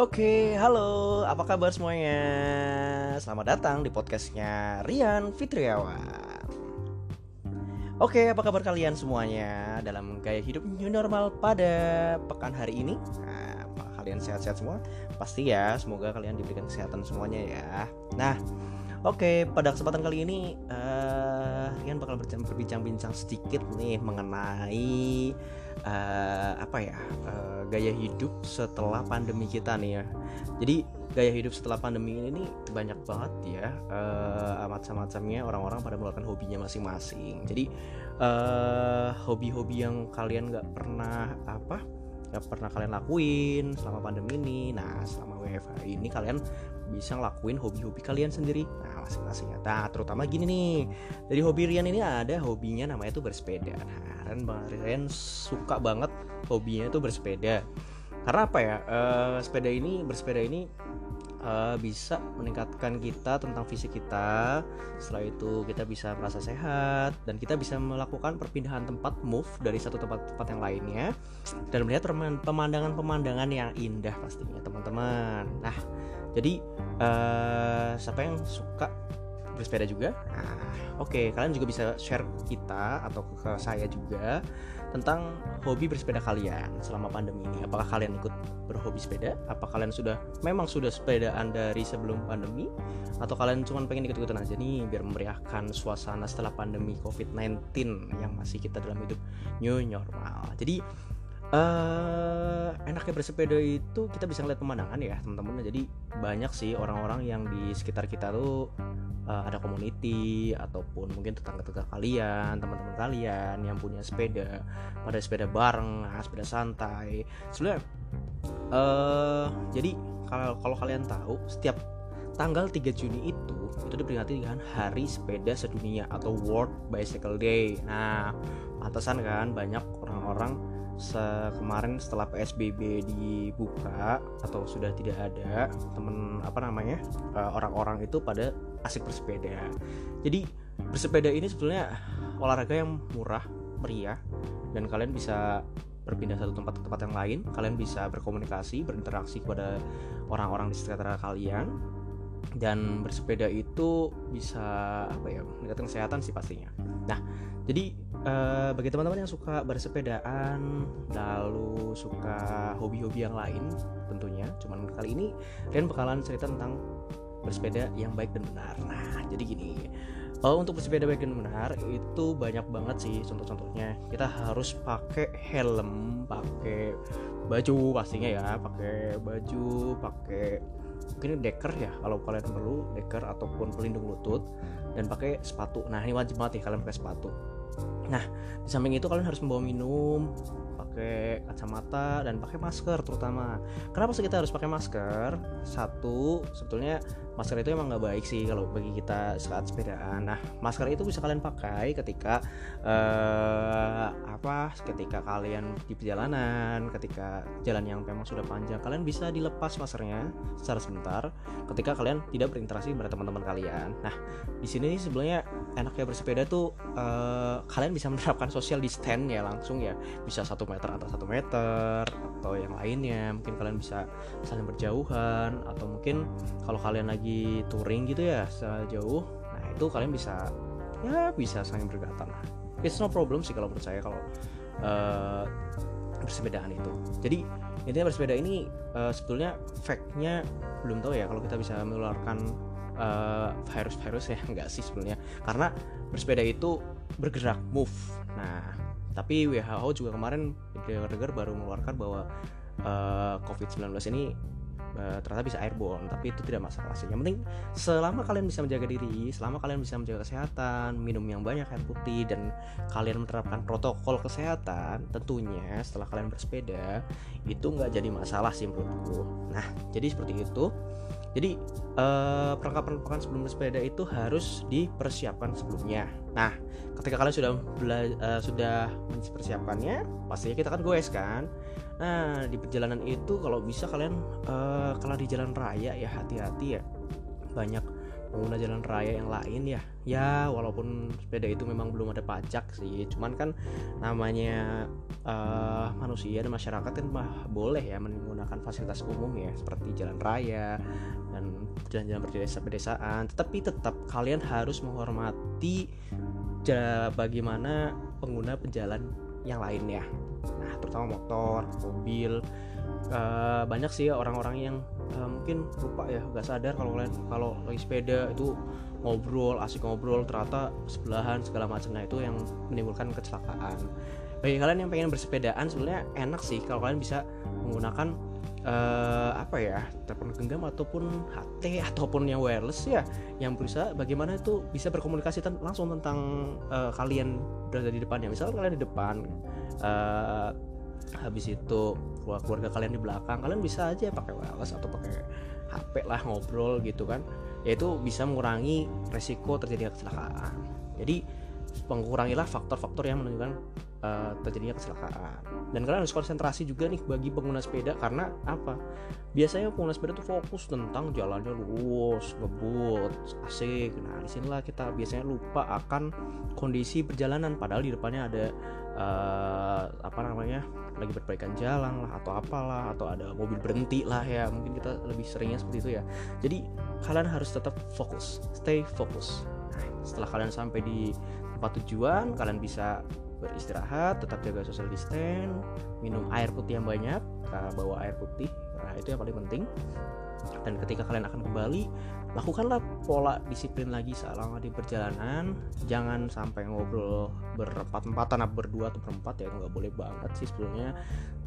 Oke, halo, apa kabar semuanya? Selamat datang di podcastnya Rian Fitriawan. Oke, apa kabar kalian semuanya dalam gaya hidup new normal pada pekan hari ini? Nah, kalian sehat-sehat semua? Pasti ya, semoga kalian diberikan kesehatan semuanya ya. Nah, oke, pada kesempatan kali ini uh, Rian bakal berbincang-bincang sedikit nih mengenai uh, apa ya uh, gaya hidup setelah pandemi kita nih ya. Jadi gaya hidup setelah pandemi ini banyak banget ya uh, amat macamnya orang-orang pada mengeluarkan hobinya masing-masing. Jadi hobi-hobi uh, yang kalian nggak pernah apa nggak pernah kalian lakuin selama pandemi ini nah selama WFH ini kalian bisa ngelakuin hobi-hobi kalian sendiri. Nah masing-masing. Nah terutama gini nih. Dari hobi Rian ini ada hobinya namanya tuh bersepeda. Nah Rian Rian suka banget hobinya tuh bersepeda. Karena apa ya? Uh, sepeda ini bersepeda ini uh, bisa meningkatkan kita tentang fisik kita. Setelah itu kita bisa merasa sehat dan kita bisa melakukan perpindahan tempat move dari satu tempat tempat yang lainnya dan melihat pemandangan-pemandangan yang indah pastinya teman-teman. Nah, jadi uh, siapa yang suka bersepeda juga? Nah, oke, okay, kalian juga bisa share kita atau ke saya juga tentang hobi bersepeda kalian selama pandemi ini. Apakah kalian ikut berhobi sepeda? Apa kalian sudah memang sudah sepedaan dari sebelum pandemi? Atau kalian cuma pengen ikut-ikutan aja nih biar memeriahkan suasana setelah pandemi COVID-19 yang masih kita dalam hidup new normal. Jadi uh, enaknya bersepeda itu kita bisa ngeliat pemandangan ya teman-teman. Jadi banyak sih orang-orang yang di sekitar kita tuh uh, ada community ataupun mungkin tetangga-tetangga kalian teman-teman kalian yang punya sepeda. Pada sepeda bareng nah, sepeda santai. Sebenarnya uh, jadi kalau kalau kalian tahu setiap tanggal 3 Juni itu itu diperingati dengan Hari Sepeda Sedunia atau World Bicycle Day. Nah, pantasan kan banyak orang-orang se kemarin setelah PSBB dibuka atau sudah tidak ada temen apa namanya eh, orang-orang itu pada asik bersepeda. Jadi bersepeda ini sebetulnya olahraga yang murah meriah dan kalian bisa berpindah satu tempat ke tempat yang lain. Kalian bisa berkomunikasi berinteraksi kepada orang-orang di sekitar kalian. Dan bersepeda itu bisa apa ya meningkatkan kesehatan sih pastinya. Nah jadi uh, bagi teman-teman yang suka bersepedaan lalu suka hobi-hobi yang lain tentunya. Cuman kali ini kalian bakalan cerita tentang bersepeda yang baik dan benar. Nah jadi gini. Uh, untuk bersepeda baik dan benar itu banyak banget sih contoh-contohnya. Kita harus pakai helm pakai baju pastinya ya. Pakai baju pakai mungkin deker ya kalau kalian perlu deker ataupun pelindung lutut. Dan pakai sepatu. Nah ini wajib banget ya kalian pakai sepatu Nah, di samping itu kalian harus membawa minum, pakai kacamata dan pakai masker terutama. Kenapa sih kita harus pakai masker? Satu, sebetulnya masker itu emang nggak baik sih kalau bagi kita saat sepedaan. Nah, masker itu bisa kalian pakai ketika uh, apa? Ketika kalian di perjalanan, ketika jalan yang memang sudah panjang, kalian bisa dilepas maskernya secara sebentar. Ketika kalian tidak berinteraksi dengan teman-teman kalian. Nah, di sini sebenarnya enaknya bersepeda tuh uh, kalian bisa menerapkan social distance ya langsung ya, bisa satu meter atau satu meter atau yang lainnya. Mungkin kalian bisa saling berjauhan atau mungkin kalau kalian lagi touring gitu ya jauh nah itu kalian bisa ya bisa saling berdekatan lah. It's no problem sih kalau menurut saya kalau uh, bersepedaan itu. Jadi intinya bersepeda ini uh, sebetulnya fact-nya belum tahu ya kalau kita bisa menularkan uh, virus-virus ya enggak sih sebenarnya. Karena bersepeda itu bergerak move. Nah tapi WHO juga kemarin dengar-dengar baru mengeluarkan bahwa uh, COVID-19 ini uh, ternyata bisa airborne tapi itu tidak masalah sih. Yang penting selama kalian bisa menjaga diri selama kalian bisa menjaga kesehatan minum yang banyak air putih dan kalian menerapkan protokol kesehatan tentunya setelah kalian bersepeda itu nggak jadi masalah sih menurutku. Nah jadi seperti itu jadi eh, perlengkapan-perlengkapan sebelum bersepeda itu harus dipersiapkan sebelumnya. Nah, ketika kalian sudah bela- uh, sudah mempersiapkannya, pastinya kita kan goes kan. Nah, di perjalanan itu kalau bisa kalian uh, kalau di jalan raya ya hati-hati ya. Banyak pengguna jalan raya yang lain ya. Ya walaupun sepeda itu memang belum ada pajak sih cuman kan namanya uh, manusia dan masyarakat kan mah boleh ya menggunakan fasilitas umum ya seperti jalan raya dan jalan-jalan berdesa pedesaan tetapi tetap kalian harus menghormati bagaimana pengguna pejalan yang lainnya nah terutama motor mobil uh, banyak sih orang-orang yang uh, mungkin lupa ya nggak sadar kalau kalian kalau lagi sepeda itu ngobrol asik ngobrol ternyata sebelahan segala macamnya itu yang menimbulkan kecelakaan. Bagi kalian yang pengen bersepedaan sebenarnya enak sih kalau kalian bisa menggunakan uh, apa ya telepon genggam ataupun HT ataupun yang wireless ya yang berusaha bagaimana itu bisa berkomunikasi ten langsung tentang uh, kalian berada di depannya. Misalnya kalian di depan uh, habis itu keluarga kalian di belakang kalian bisa aja pakai wireless atau pakai HP lah ngobrol gitu kan. Yaitu bisa mengurangi resiko terjadinya kecelakaan. Jadi mengurangilah faktor-faktor yang menunjukkan uh, terjadinya kecelakaan. Dan kalian harus konsentrasi juga nih bagi pengguna sepeda karena apa? Biasanya pengguna sepeda tuh fokus tentang jalannya lurus ngebut asik. Nah di sinilah kita biasanya lupa akan kondisi perjalanan. Padahal di depannya ada uh, apa namanya lagi perbaikan jalan lah atau apalah atau ada mobil berhenti lah ya. Mungkin kita lebih seringnya seperti itu ya. Jadi kalian harus tetap fokus. Stay fokus. Nah, setelah kalian sampai di tempat tujuan kalian bisa beristirahat tetap jaga social distance minum air putih yang banyak bawa air putih. Nah itu yang paling penting dan ketika kalian akan kembali lakukanlah pola disiplin lagi selama di perjalanan. Jangan sampai ngobrol berempat-empatan atau berdua atau berempat ya nggak boleh banget sih sebetulnya.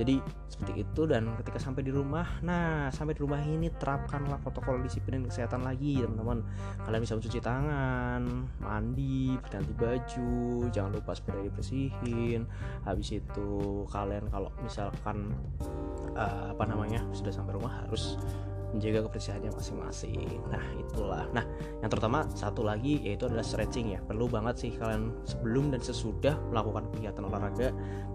Jadi seperti itu. Dan ketika sampai di rumah nah sampai di rumah ini terapkanlah protokol disiplin kesehatan lagi teman-teman. Kalian bisa mencuci tangan mandi berganti baju jangan lupa sepeda dibersihin. Habis itu kalian kalau misalkan uh, apa namanya sudah sampai rumah harus menjaga kebersihannya masing-masing. Nah, itulah. Nah, yang terutama satu lagi yaitu adalah stretching ya. Perlu banget sih kalian sebelum dan sesudah melakukan kegiatan olahraga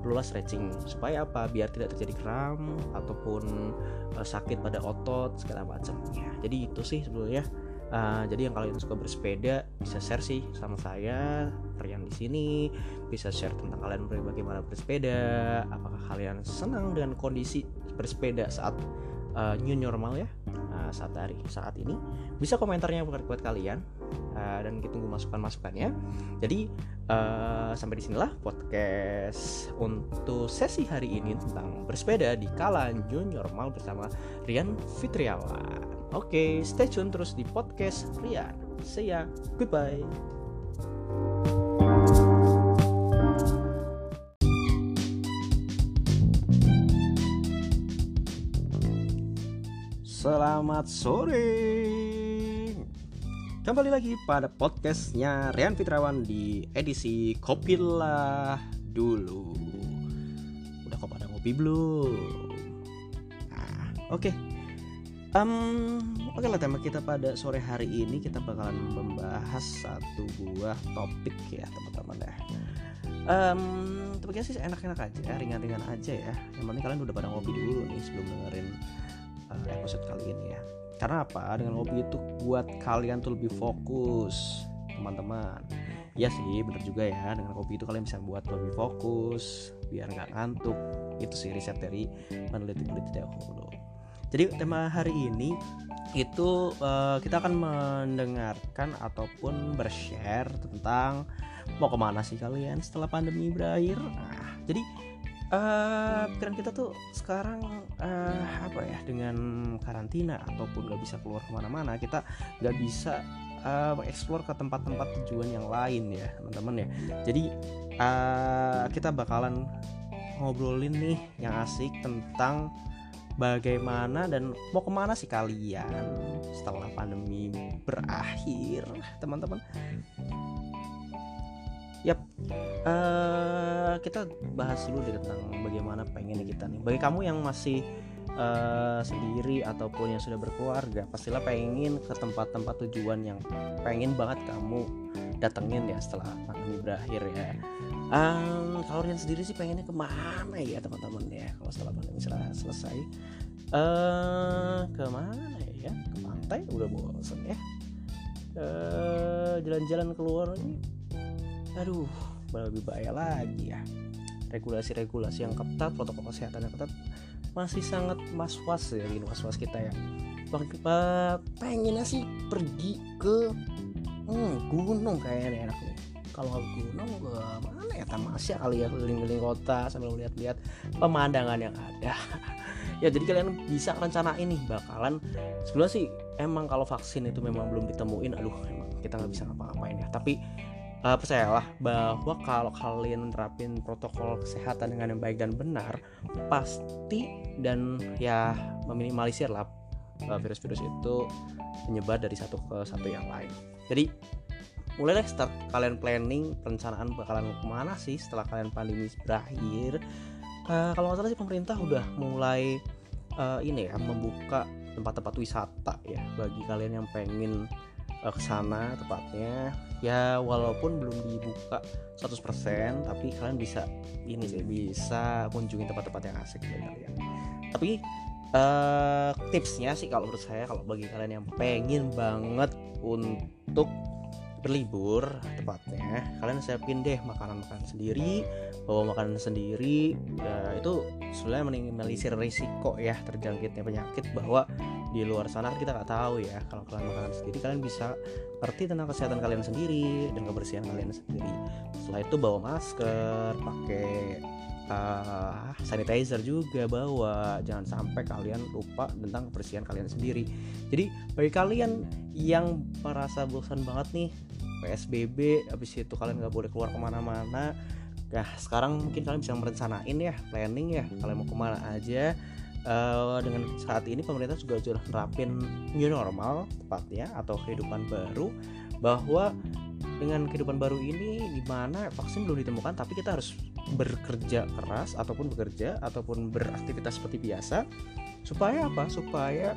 perlulah stretching supaya apa? Biar tidak terjadi kram ataupun uh, sakit pada otot segala macamnya. Jadi itu sih sebetulnya. Uh, jadi yang kalian suka bersepeda bisa share sih sama saya Rian di sini bisa share tentang kalian bagaimana bersepeda apakah kalian senang dengan kondisi bersepeda saat uh, new normal ya uh, saat hari saat ini. Bisa komentarnya buat buat kalian. Uh, dan kita tunggu masukan masukannya jadi uh, sampai di sinilah podcast untuk sesi hari ini tentang bersepeda di kala new normal bersama Rian Fitriawan. Oke okay, stay tune terus di podcast Rian. See ya. Goodbye Selamat sore Kembali lagi pada podcastnya Rian Fitrawan di edisi Kopilah dulu Udah kok pada ngopi belum? Nah, oke okay. um, Oke okay lah tema kita pada sore hari ini Kita bakalan membahas satu buah topik ya teman-teman ya um, Topiknya sih enak-enak aja, ringan-ringan aja ya Yang penting kalian udah pada ngopi dulu nih sebelum dengerin episode kali ini ya. Karena apa? Dengan hobi itu buat kalian tuh lebih fokus teman-teman. Ya sih bener juga ya. Dengan hobi itu kalian bisa buat lebih fokus biar nggak ngantuk. Itu sih riset dari peneliti-peneliti dahulu jadi tema hari ini itu uh, kita akan mendengarkan ataupun bershare tentang mau ke mana sih kalian setelah pandemi berakhir. Nah jadi uh, pikiran kita tuh sekarang uh, apa ya dengan karantina ataupun nggak bisa keluar ke mana-mana kita nggak bisa uh, mengeksplor ke tempat-tempat tujuan yang lain ya teman-teman ya. Jadi uh, kita bakalan ngobrolin nih yang asik tentang bagaimana dan mau ke mana sih kalian setelah pandemi berakhir teman-teman. Yap, uh, kita bahas dulu deh tentang bagaimana pengen kita nih. Bagi kamu yang masih uh, sendiri ataupun yang sudah berkeluarga, pastilah pengen ke tempat-tempat tujuan yang pengen banget kamu datengin ya setelah pandemi berakhir ya. Um, kalau kalian sendiri sih pengennya ke mana ya teman-teman ya kalau setelah pandemi selesai? Uh, ke mana ya? Ke pantai udah bosan ya eh, jalan-jalan keluar ini lebih bahaya lagi ya. Regulasi-regulasi yang ketat protokol kesehatan yang ketat masih sangat was-was ya ini was-was kita ya. Pengennya sih pergi ke hmm, gunung kayaknya enak nih kalau gunung ke mana ya? Tamasya kali ya keliling-keliling kota sambil melihat-lihat pemandangan yang ada. Ya jadi kalian bisa rencana ini bakalan sebenarnya sih emang kalau vaksin itu memang belum ditemuin aduh emang kita nggak bisa ngapa-ngapain ya. Tapi uh, percayalah bahwa kalau kalian menerapin protokol kesehatan dengan yang baik dan benar pasti dan ya meminimalisir lah uh, virus-virus itu menyebar dari satu ke satu yang lain. Jadi mulai deh start kalian planning perencanaan bakalan ke mana sih setelah kalian pandemi berakhir. Uh, kalau nggak salah sih pemerintah udah mulai uh, ini ya membuka tempat-tempat wisata ya bagi kalian yang pengen uh, ke sana tepatnya. Ya walaupun belum dibuka 100% tapi kalian bisa ini sih bisa kunjungi tempat-tempat yang asik ya kalian. Tapi uh, tipsnya sih kalau menurut saya kalau bagi kalian yang pengen banget untuk berlibur tepatnya kalian siapin deh makanan-makanan sendiri bawa makanan sendiri. Ya itu sebenarnya minimalisir risiko ya terjangkitnya penyakit bahwa di luar sana kita nggak tahu ya kalau kalian makanan sendiri kalian bisa ngerti tentang kesehatan kalian sendiri dan kebersihan kalian sendiri. Setelah itu bawa masker pakai uh, sanitizer juga bawa. Jangan sampai kalian lupa tentang kebersihan kalian sendiri. Jadi bagi kalian yang merasa bosan banget nih PSBB habis itu kalian nggak boleh keluar ke mana-mana nah sekarang mungkin kalian bisa merencanain ya planning ya kalian mau ke mana aja uh, dengan saat ini pemerintah juga sudah nerapin new normal tepatnya atau kehidupan baru bahwa dengan kehidupan baru ini di mana vaksin belum ditemukan tapi kita harus bekerja keras ataupun bekerja ataupun beraktivitas seperti biasa supaya apa? Supaya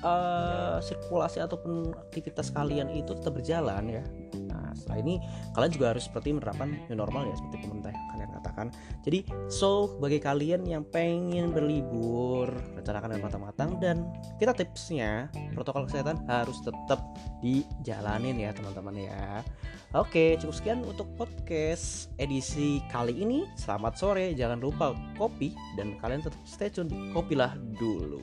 uh, sirkulasi ataupun aktivitas kalian itu tetap berjalan ya. Nah setelah ini kalian juga harus seperti menerapkan new normal ya seperti pemerintah katakan jadi so bagi kalian yang pengen berlibur rencanakan dengan matang-matang dan kita tipsnya protokol kesehatan harus tetap dijalanin ya teman-teman ya Oke, cukup sekian untuk podcast edisi kali ini. Selamat sore, jangan lupa kopi dan kalian tetap stay tune. Kopilah dulu.